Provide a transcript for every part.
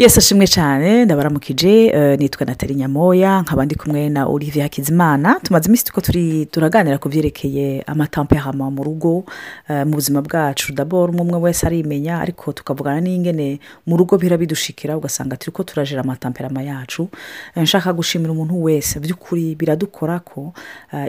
yesi ashimwe cyane. Ndabaramukije eh, nitwa natali nyamoya nkaba ndi kumwe na olivier hakizimana. Tumaze iminsi tuko turi turaganira ku byerekeye amatamperama mu rugo eh, mu buzima bwacu. Daboro umwe wese arimenya ariko tukavugana n'ingene mu rugo bihora bidushikira ugasanga turi ko turajira amatamperama yacu. Eh, nshaka gushimira umuntu wese. By'ukuri biradukora ko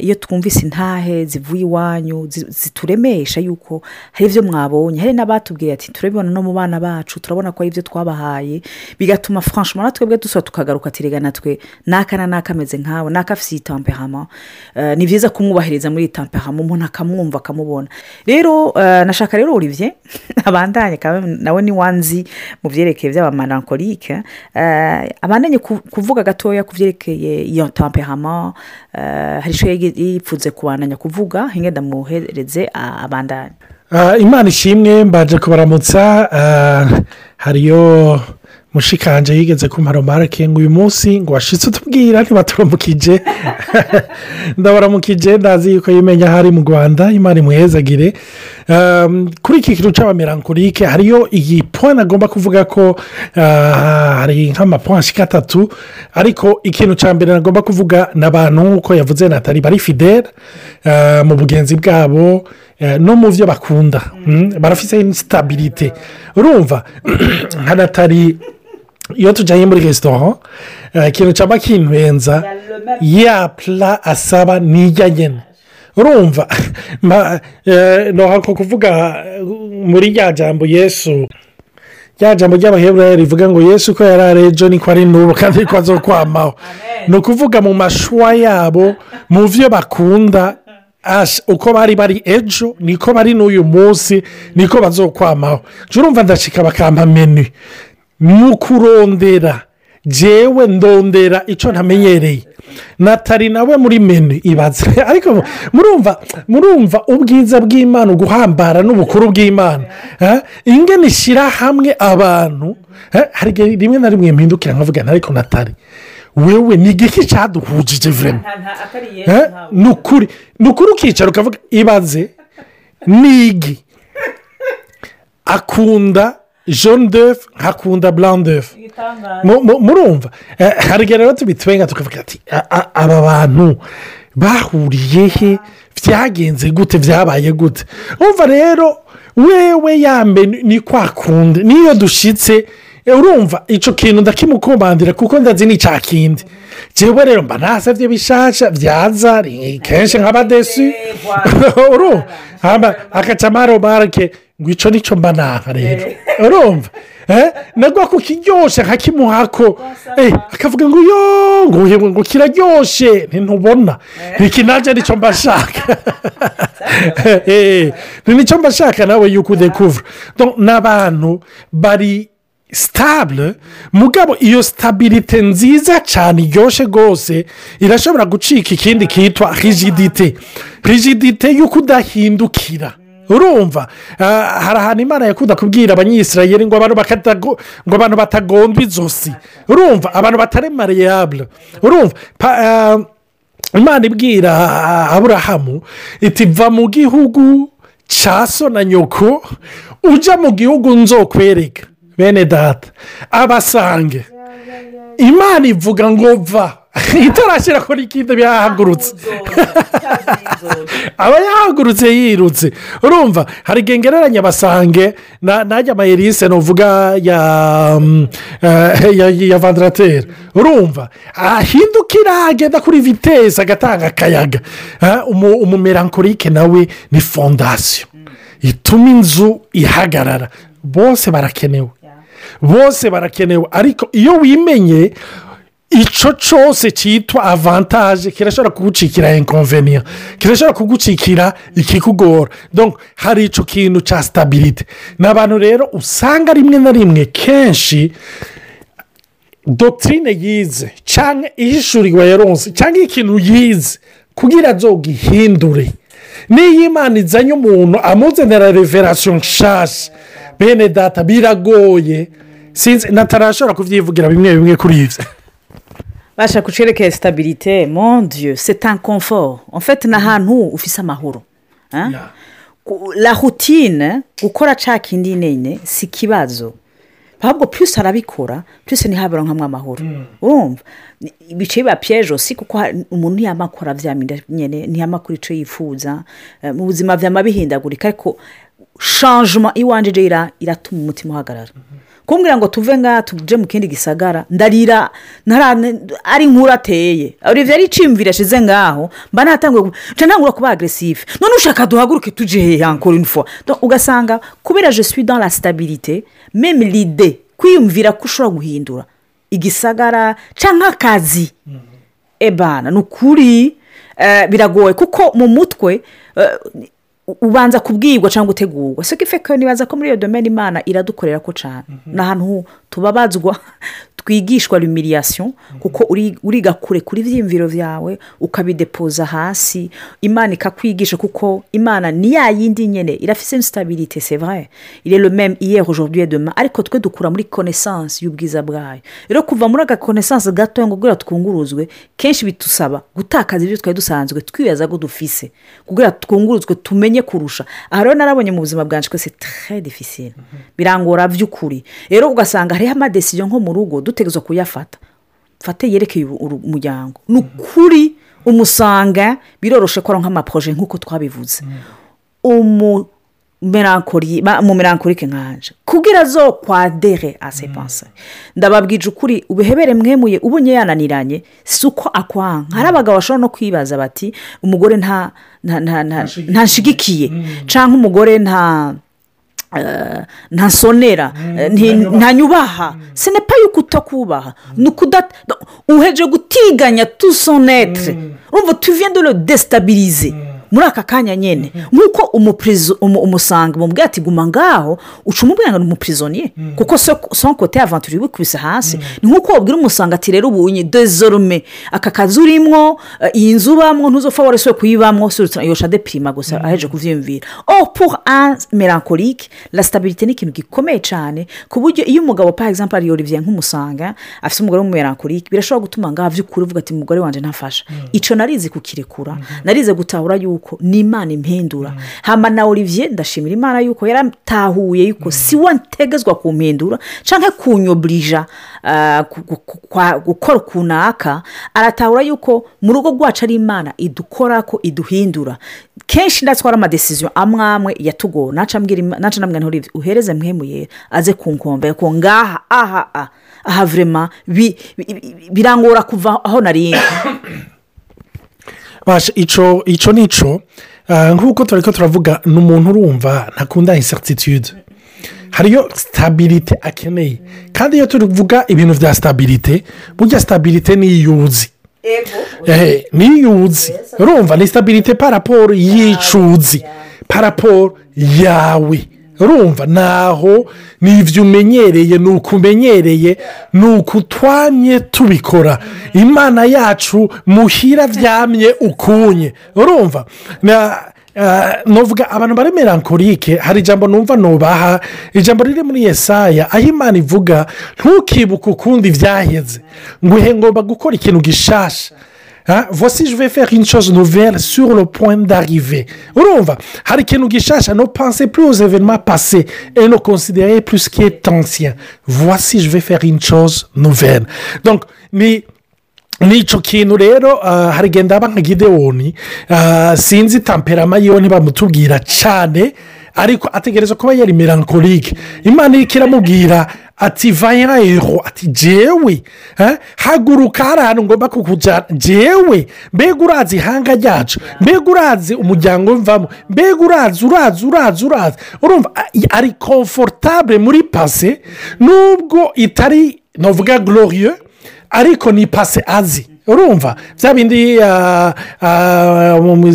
iyo twumvise intahe zivuye iwanyu zi- zituremesha yuko hari ibyo mwabonye. Hari n'abatubwiye ati turabibona no mu bana bacu turabona ko ari ibyo twabahaye. Bigatuma franchement natwe bwe dusaba tukagaruka ati rega natwe n'aka na n'aka ameze nkawe n'aka afite iyi Eh, ni byiza kumwubahiriza muri iyi tamperama umuntu akamwumva akamubona. Rero eh, nashaka rero olivier abandanye nawe ni wanzi mu byerekeye by'abamarankorike abandanye ku- kuvuga gatoya ku byerekeye iyo tamperama eh, hari yigi- yipfuze kubandanya kuvuga hinge ndamuhereze ah, abandanye. Imana ishimwe mbaje kubaramutsa hariyo mushikanje yigeze marake ngo uyu munsi ngo washitse utubwira ntibaturamukije ndabaramukije ndazi yuko yimenya hari mu rwanda imana imuhezagire Um, kuri iki kintu cy'abamerankorike hariyo iyi point agomba kuvuga ko hari nk'amapoint ashika atatu ariko ikintu cya mbere nagomba kuvuga ni abantu nk'uko yavuze natali bari fidele ah, mu bugenzi bwabo eh, no mu byo bakunda. Mm, barafite sitabirite urumva nka natali iyo tujyanye muri resitora eh, ikintu cyaba kinwenza ya pura asaba nijya nyine urumva eh, ntabwo kuvuga eh, muri rya jambo yesu rya jambo ry'abaheburayo rivuga ngo yesu ko yari ari ejo niko ari n'ubu kandi ko azokwamaho ni ukuvuga mu mashuwa yabo mu byo bakunda uko bari bari ejo niko bari n'uyu munsi niko bazokwamaho urumva ndashika bakampa menu. Mu kurondera jewe ndondera icyo ntamenyereye. Natali nawe muri menu ibaze. Ariko murumva murumva ubwiza bw'imana uguhambara n'ubukuru bw'imana. Eh? ingene ishyira hamwe abantu. Eh? hari rimwe na rimwe mpindukira nkavuga nti ariko natali wewe ni igiki cyaduhujije vurema ni ukuri ni ukuri ukicara ukavuga ibaze nigi akunda jone defu nkakunda burawuni defu Mu- mu- murumva igihe rero tubitwenga tukavuga ati "A- a- aba bantu bahuriye he byagenze gute byabaye gute urumva rero wewe yambe ni- kwa kundi niyo dushyitse urumva icyo kintu ndakimukomandira kuko ndazi ni cya kindi njyewe rero mba nasabye bishasha byaza kenshi nk'abadesi urumva hama akacamaro icyo ni cyo mba naha rero urumva Eh, nagwa ku kiryoshye nkakimuhako Eh, akavuga ngo yo ngo ngo kiraryoshye ntintubona iki nanjye ni cyo mba nshaka Eh, ni ni cyo mba nshaka nawe yuko udekuvura ni abantu bari sitabule mugabo iyo sitabirite nziza cyane iryoshye rwose irashobora gucika ikindi kitwa rigidite rigidite y'uko udahindukira urumva. Ah, hari ahantu imana yakunda kubwira abanyisirayeri ngo abantu batagondwa izosi urumva abantu batari mariyabure urumva ah, imana ibwira ah, aburahamu iti va mu gihugu cya so na nyoko ujya mu gihugu nzokwereka. Bene data abasange. Imana ivuga ngo va. itarashyira kuri ikindi byahagurutse aba yahagurutse yirutse urumva hari igihe ngereranya basange na- najya amayerisi nuvuga ya mm, eh, ya ya vandarateri urumva ahindukira agenda kuri vitesi agatanga akayaga umu- umumerankorike nawe ni fondasiyo. Ituma inzu ihagarara. Bose barakenewe. Bose barakenewe. Ariko iyo wimenye icyo cyose cyitwa avantaje kirashobora kugucikira inconvenient kirashobora kugucikira ikikugora. Hari icyo kintu cya sitabirite ni abantu rero usanga rimwe na rimwe kenshi dogitirine yize cyangwa ihishuriwe yaronse cyangwa ikintu yize kugira azogihindure. N'iyo imana izanye umuntu amuzanira reverasiyo nshyashya bene data biragoye. Sinzi natarashobora kubyivugira bimwe bimwe kuri ibyo basha kucerekeye sitabirite mon dieu c'est un confort. En fait ni ahantu ufise amahoro routine gukora ca kindi nyine si ikibazo ahubwo purisi arabikora purisi ntihabura nk'amwe amahoro urumva Ni- bice biba piyeje si kuko umuntu ntiyamakora byamira nyine ntiyamakora icyo yifuza. Eh, mu buzima byama bihindagurika ariko shanjuma iwanjye ira- iratuma umutima uhagarara. Kumbwira ngo tuve ngaha tuje mu kindi gisagara ndarira ari nk'uro ateye. Olivier yari iciyumvira ashize ngaho mba natanguye ntangura kuba agresive none ushaka duhaguruke tuje hehe fois? Donc, ugasanga kubera je suis dans la stabilité meme l'idée kwiyumvira ko ushobora guhindura igisagara cyangwa akazi ebana ni ukuri eh, biragoye kuko mu mutwe eh, ubanza kubwirwa cyangwa gutegurwa. Siko ifeke nibaza ko muri iyo domene imana iradukorera ko cyane ni ahantu tubabazwa twigishwa lumiriyasiyo kuko uri- uriga kure kuri ibyiyumviro byawe ukabidepoza hasi imana ikakwigisha kuko imana ni ya yindi nyine irafite est le même hier aujourd'hui et demain. Ariko twe dukura muri connaissance y'ubwiza bwayo. Rero kuva muri aga connaissance gatoya ngo kubera twunguruzwe kenshi bitusaba gutakaza ibyo twari dusanzwe twibaza ko dufise. Kugira twunguruzwe tumenye kurusha. Aha rero narabonye mu buzima bwanjye c'est très difficile. Birangora by'ukuri. Rero ugasanga hariho amadesiyo nko mu rugo dutegerezwa kuyafata. Fate yerekeye umuryango. Ni ukuri umusanga biroroshe ko ari nk'amaproje nk'uko twabivuze. Umu melankoli ba- mu melankolike nkanje kugira zo kwadere ase panse ndababwije ukuri ubuhebere mwemuye ubonye yananiranye si uko akwanga hari abagabo bashobora no kwibaza bati umugore nta nta nta nta ntashigikiye cyangwa umugore nta eh, ntasonera ntanyubaha senepa yuko utakubaha ni ukudata uheje gutiganya tusonetre urumva tuviye de le destabilize muri aka kanya nyine nk'uko umupirizo umu- umusanga mubwira ati guma ngaho uca umubwira ngo ni umupirizoniye kuko son kote avanturi wikubise hasi. Ni nk'uko wabwira umusanga ati rero ubunye dezorume aka kazi urimo eh, iyi nzu ubamo ntuzopfa warese kuyibamo yosha depirima gusa aheje kubyiyumvira oh pour un melancholique la stabilité ni ikintu gikomeye cyane ku buryo iyo umugabo par exemple ari olivier nk'umusanga afite umugore w'umumelancholique birashobora gutuma ngaho by'ukuri uvuga ati umugore wanjye ntafasha icyo narizi kukirekura. Narize gutahura yuko ni imana impindura. Hama na olivier ndashimira imana yuko yaratahuye yuko si we ntegezwa kumpindura cyangwa kunyoburija ku- ku- ku- kwa- gukora ukunaka aratahura yuko mu rugo rwacu ari imana idukora ko iduhindura. Kenshi ndatwara amadesiziyo amwe amwe yatugora naca mbwira Ima- naca namwe olivier uhereze mwemuye aze ku nkombe ko ngaha aha aha bi- birangora kuva aho nari. Ico ico nico ah, nk'uko turi ko turavuga ni umuntu urumva ntakunda incertitude. Hariyo sitabirite akeneye. Kandi iyo tuvuga ibintu bya sitabirite burya sitabirite ni iyuzi. Eh, ni iyuzi. Urumva ni sitabirite paraporo y'icuzi paraporo yawe. Urumva naho ni ibyo umenyereye ni uko umenyereye ni uko utwamye tubikora. Imana yacu muhira byamye ukunye. Urumva? Na ah, nuvuga abantu bari melancholique hari ijambo numva nubaha ijambo riri muri yesaya aho imana ivuga ntukibuke ukundi ibyaheze ngo uhe ngomba gukora ikintu gishasha. Hein? voici je vais faire une chose nouvelle sur le point d'arriver. Urumva hari ikintu gishasha no pense plus aux événements passés et no considérer plus ce qui est ancien. Voici je vais faire une chose nouvelle. Donc ni ni cyo kintu rero ah, harigenda haba nka gidewoni ah, sinzi tamperama yiwe ntibamutubwira cyane ariko ategereza kuba yari melancholique. Imana iri kiramubwira ati vayayero ati jewe haguruka hari ahantu ngomba kukujyana jewe mbega urazi ihanga ryacu mbega urazi umuryango mvamo mbega urazi urazi urazi urazi. Urumva ari komfortable muri pase nubwo itari navuga glorieux ariko ni pase azi. Urumva bya bindi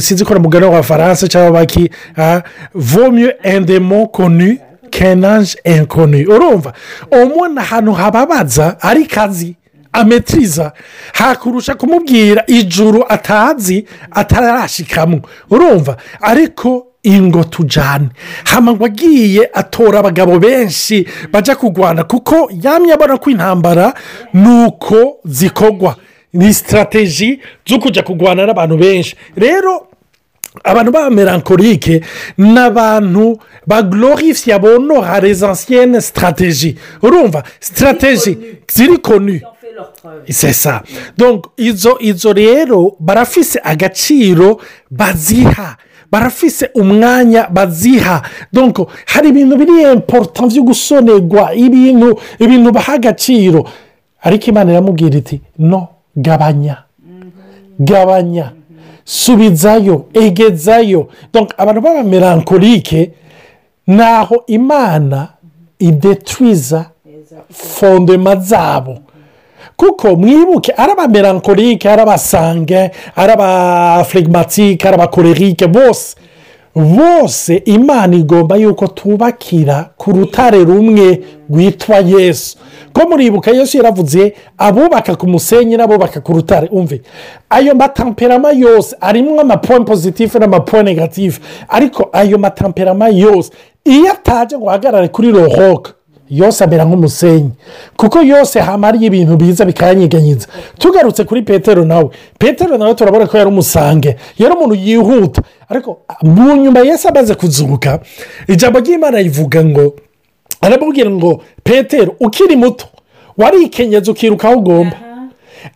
sinzi ko ari umugani w'abafaransa cyangwa baki vomye endemo konu kenanje enkonu urumva umuntu ahantu hababaza ariko azi ametiriza hakurusha kumubwira ijuru atazi atarashikamo urumva ariko ingo tujyane hano ngo agiye atora abagabo benshi bajya kurwana kuko yamye abona ko intambara ni uko zikorwa. Ni sitarategi zo kujya kurwana n'abantu benshi. Rero abantu b'abamerankorike ni abantu bagororifye bonora les anciennes stratégie urumva stratégie ziri konu sesa donc izo izo rero barafise agaciro baziha. Barafise umwanya baziha. Donc hari ibintu biri important byo gusonerwa ibintu ibintu baha agaciro. Ariko imana iramubwira iti no gabanya. Gabanya. Subizayo egezayo. Donc abantu b'abamerankorike ni aho imana idetwiza fondema zabo. Kuko mwibuke ari abamerankorike ari abasange ari abaflegimatike ari abakorerike bose. Bose imana igomba yuko tubakira ku rutare rumwe rwitwa yesu. Ko muribuka yesu yaravuze abubaka ku musenyi n'abubaka ku rutare. Umve ayo matamperama yose arimo amapoint pozitifu n'amapoint negatifu ariko ayo matamperama yose iyo ataje ngo ahagarare kuri rohoka yose amera nk'umusenyi. Kuko yose hamariye ibintu biza bikanyiganyiza tugarutse kuri petero nawe. Petero nawe turabona ko yari umusange. Yari umuntu yihuta. Ariko mu nyuma yesi amaze kuzuka ijambo ry'imana rivuga ngo aramubwira ngo petero ukiri muto warikenyeza ukiruka aho ugomba.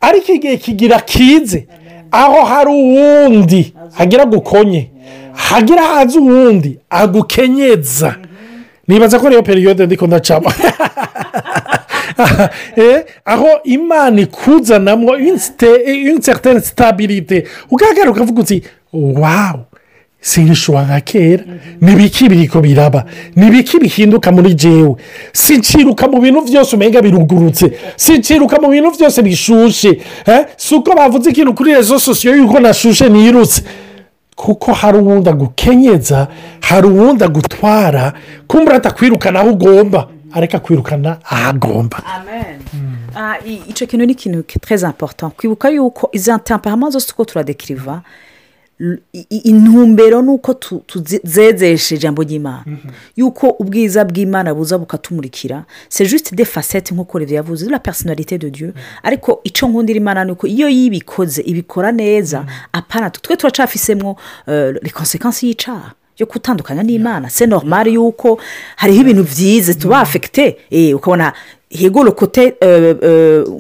Ariko igihe kigira kize aho hari uwundi hagira gukonye hagira haza uwundi agukenyeza. Nibaza ko ariyo periyode ndiko ndacamo aho imana ikuzanamo inseriteni sitabirite ugaragara uvuga uti wawu sinishobora nka kera n'ibiki biriko biraba. N'ibiki bihinduka muri jewe. Sinciruka mu bintu byose umenya birugurutse. Sinciruka mu bintu byose bishushe. Si uko bavuze ikintu kuri rezo sosiyo yuko nashushe nirutse. Kuko hari uwundi agukenyeza hari uwundi agutwara kumbura atakwirukana aho ugomba. Areka kwirukana aho agomba. Icyo kintu ni ikintu très important. Kwibuka yuko izo ntamparama zose uko turadekiriva intumbero ni uko tuzezeshe ijambo ry'imana. Yuko ubwiza bw'imana buza bukatumurikira se juste de facette nk'uko rev yavuze la personalite de dieu. Ariko icyo nkundira imana ni uko iyo yibikoze ibikora neza apana twe turacafisemo rekonsekansi y'icyaha yo gutandukanya n'imana. Se normal yuko hariho ibintu byiza tuba afekite ukabona yego rokote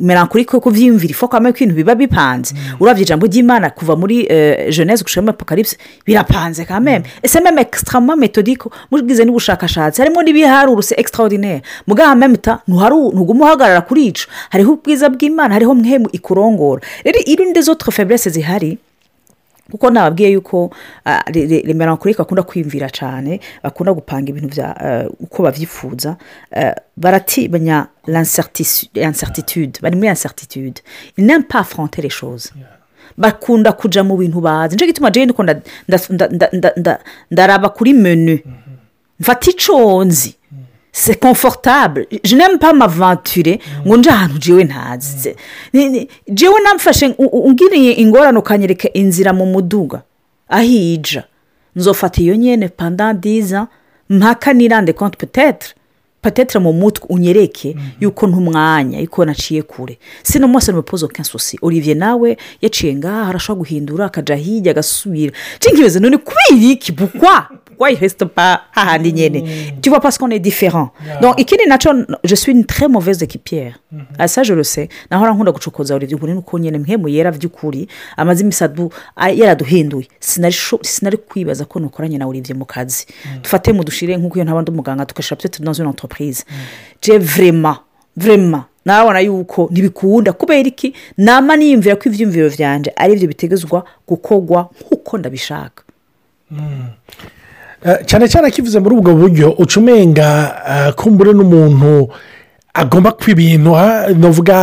merankorike ko kubyiyumvira ifo kwamenya ko ibintu biba bipanze. Urabye ijambo ry'imana kuva muri jeneze gushiramo apokaripsi birapanze kameme. Ese meme ekisitarama metodiko mubwize n'ubushakashatsi harimo n'ibiharuruse ekisitarodineri muganga memuta ntuguma uhagarara kuri ico hariho ubwiza bw'imana hariho mwemu ikurongora. Rero irinde zo feburese zihari. Kuko nababwiye yuko remerankorike bakunda kwiyumvira cyane bakunda gupanga ibintu bya uko babyifuza baratibanya l'incertitude bari muri incertitude n'impa pas affronter les choses. Bakunda kujya mu bintu bazi. Nicyo gituma jene ndaraba kuri menu. Mfata icyo nzi se komfortable je n'aime pas m'aventure ngo nje ahantu jewe ntazi jewe namfashe ungiriye ingorane ukanyereka inzira mu muduga. Ahija nzofata iyo nyine pandandiza mpaka nirande konti petetre petetre mu mutwe unyereke yuko ntumwanya yuko naciye kure. Sino mwese n'umupozo kensosi. Olivier nawe yaciye ngaha arashobora guhindura akajya hirya agasubira. Nkibaza none kubera iki bukwa pourquoi il reste pas hahandi nyene tu vois parce qu'on est différent. Donc ikindi naco je suis une très mauvaise équipière. Ah ça je le sais. Nahora nkunda gucokoza uri by'ukuri nuko nyene mpemu yera by'ukuri amaze imisadu yaraduhinduye sinari kwibaza ko nukoranye na Olivier mu kazi dufate mu dushire nk'uko iyo ntabandi umuganga tugashira peut-être dans une entreprise. Je vraiment vraiment nabona yuko ntibikunda kubera iki nama niyumvira ko ibyiyumviro byanjye ari byo bitegezwa gukorwa nk'uko ndabishaka. Cyane cyane akivuze muri ubwo buryo uca umenga kumbure n'umuntu agomba kuba ibintu navuga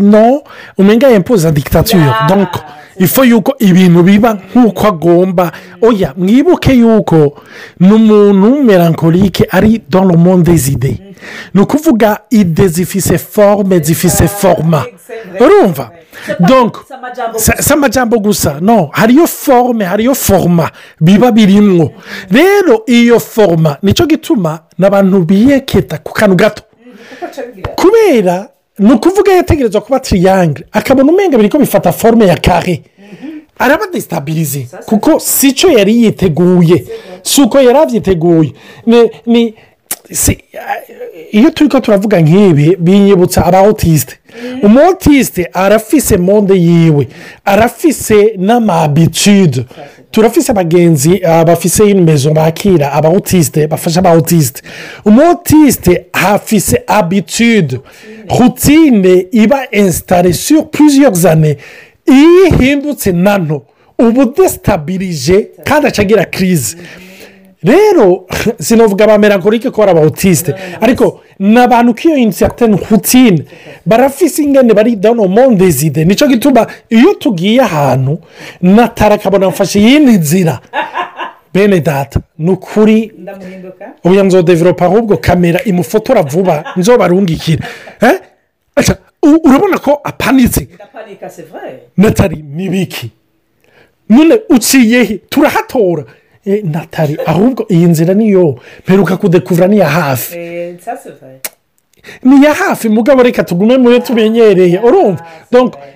no? Umenga yempuza dikitature donko ifu yuko ibintu biba nk'uko agomba. Oya mwibuke yuko ni umuntu w'umumerankorike ari dans le monde des idées. Ni ukuvuga ide zifise forme zifise forma urumva? Si amajambo gusa no hariyo forme hariyo forma. Biba birimwo rero iyo forma ni cyo gituma n'abantu biyeketa ku kantu gato. Kubera ni ukuvuga yategerezwa kuba tiriyangire akabona umwenge biri ko bifata forme ya kare arabadesitabirize kuko si cyo yari yiteguye. Si uko yari abyiteguye ni iyo turi ko turavuga nk'ibi binyibutsa abawotisite umuwotisite arafise monde yiwe arafise n'amabitude turafise abagenzi bafise inimezo bakira abawotisite bafasha abawotisite umuwotisite hafise abitude. Rutine iba insitare sur plusieurs années. Iyo ihindutse nano uba udesitabirije kandi acagira kirize rero sinavuga ba melancholique ko ari abawotisite ariko ni abantu k'iyo inisiyateni rutine barafise ingene bari dano mondezide ni cyo gituma iyo tugiye ahantu natara akabona mfashe iyindi nzira. Bene data ni ukuri ubu nzodeveropa ahubwo kamera imufotora vuba nzobarungikira urabona ko apanitse? Natari nibiki none uciye he turahatora. Natari ahubwo iyi nzira niyo mperuka kudekuvura ni iya hafi. Ni iya hafi mugabo reka tugume mu yo tumenyereye urumva?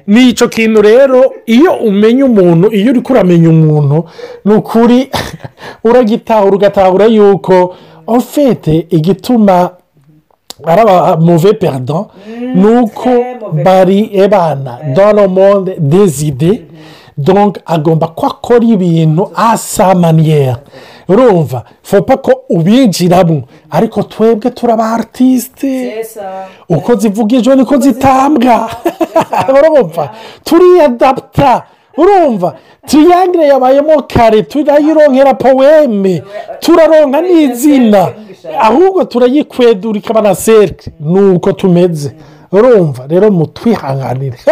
ni icyo kintu rero iyo umenya umuntu iyo uri kuramenya umuntu ni ukuri uragitahura ugatahura yuko ofete igituma ari abamuve perida ni uko bari ebana dore monde dezide donk agomba ko akora ibintu asa maniyeri urumva fopa ko ubinjiramo. Ariko twebwe turaba arisite uko zivugijwe niko zitambwa. Urumva turiyadaputa urumva tuyangire yabayemo kare turayironkera poweme turaronka n'izina. Ahubwo turayikwedura ikaba na serike ni uko tumeze. Urumva rero mutwihanganire.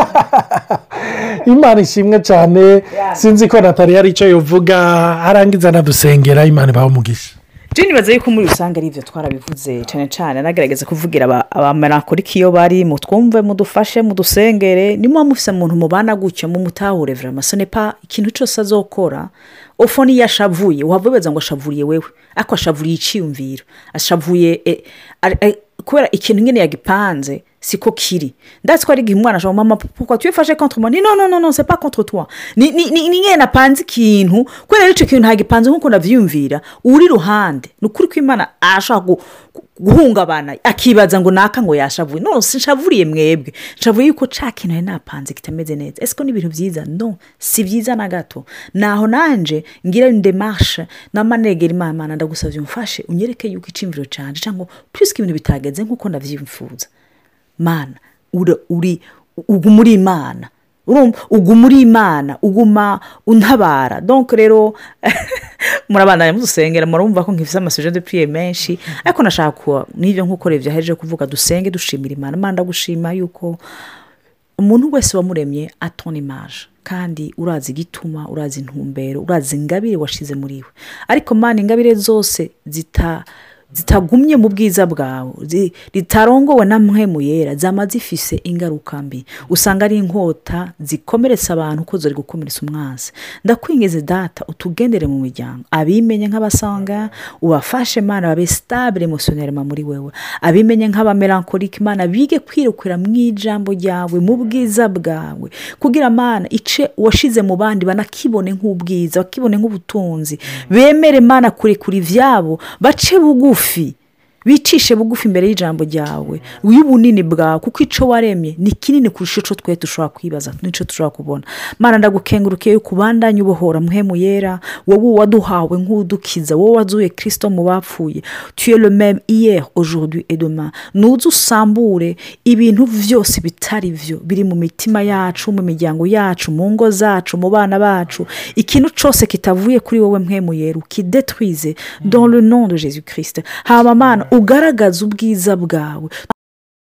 imana ishimwe cyane. Sinzi ko natali hari icyo yuvuga arangiza anadusengera imana ibaho umugisha. Jeni baza yuko muri rusange ari ibyo twarabivuze cyane cyane anagaragaza kuvugira abamarakoriki iyo bari mutwumve mudufashe mudusengere. Niba mufite umuntu mubana gutyo mumutahure vurama sonepa ikintu cyose azokora ofo niyo ashavuye waba ngo ashavuriye wewe. Ariko ashavuriye icyiyumviro ashavuye kubera ikintu nyine yagipanze siko kiri ndatse ko ari igihe umwana ashobora mama kuko tuyifashe konti ni no no no sepa konti tuwa ni nyine napanze ikintu kubera icyo kintu ntagipanze nk'uko nabyiyumvira uri iruhande ni ukuri ko imana ashobora guhungabana akibaza ngo naka ngo yashavuye no nshavuriye mwebwe. Nshavuye yuko cya kintu yari napanze kitameze neza. Ese ko ni ibintu byiza no si byiza na gato. Naho nanjye ngira demashe n'amanegera imana ndagusabye umfashe unyereke yuko icimviro cyane cyangwa purisike ibintu bitagenze nk'uko ndabyifuza mana uri uguma uri imana uguma uri imana uguma untabara. Donk rero murabandanya mudusengera murumva ko nkifite amasuje de puriye menshi ariko nashaka n'ibyo nk'uko rebye aheje kuvuga dusenge dushimira imana. Imana ndagushima yuko umuntu wese wamuremye atona imaje kandi urazi igituma urazi intumbero urazi ingabire washize muri we. Ariko mana ingabire zose zita zitagumye mu bwiza bwawe. Ritarongowe na mpemu yera zaba zifise ingaruka mbi. Usanga ari inkota zikomeretsa abantu uko ziri gukomeretsa umwansi ndakwingeze data utugendere mu miryango. Abimenye nk'abasanga ubafashe imana babe sitabire emusiyoneri muri wewe. Abimenye nk'abamerankorike imana bige kwirukira mu ijambo ryawe mu bwiza bwawe. Kugira amana ice washize mu bandi banakibone nk'ubwiza bakibone nk'ubutunzi. Bemere imana kurekura ibyabo bace bugufi. bugufi bicishe bugufi imbere y'ijambo ryawe. Y'ubunini bwawe kuko icyo waremye ni kinini kurusha icyo twe dushobora kwibaza n'icyo dushobora kubona. Mana ndagukenguruke yuko ubandanye ubohora muhemu yera wowe waduhawe nk'udukiza wowe wazuye kirisito mu bapfuye. Tuye meme iyeri et demain. Nuze usambure ibintu byose bitari byo. Biri mu mitima yacu mu miryango yacu mu ngo zacu mu bana bacu. Ikintu cyose kitavuye kuri wowe muhemu yera ukidetwize nom de jesus kirisite haba mana ugaragaza ubwiza bwawe.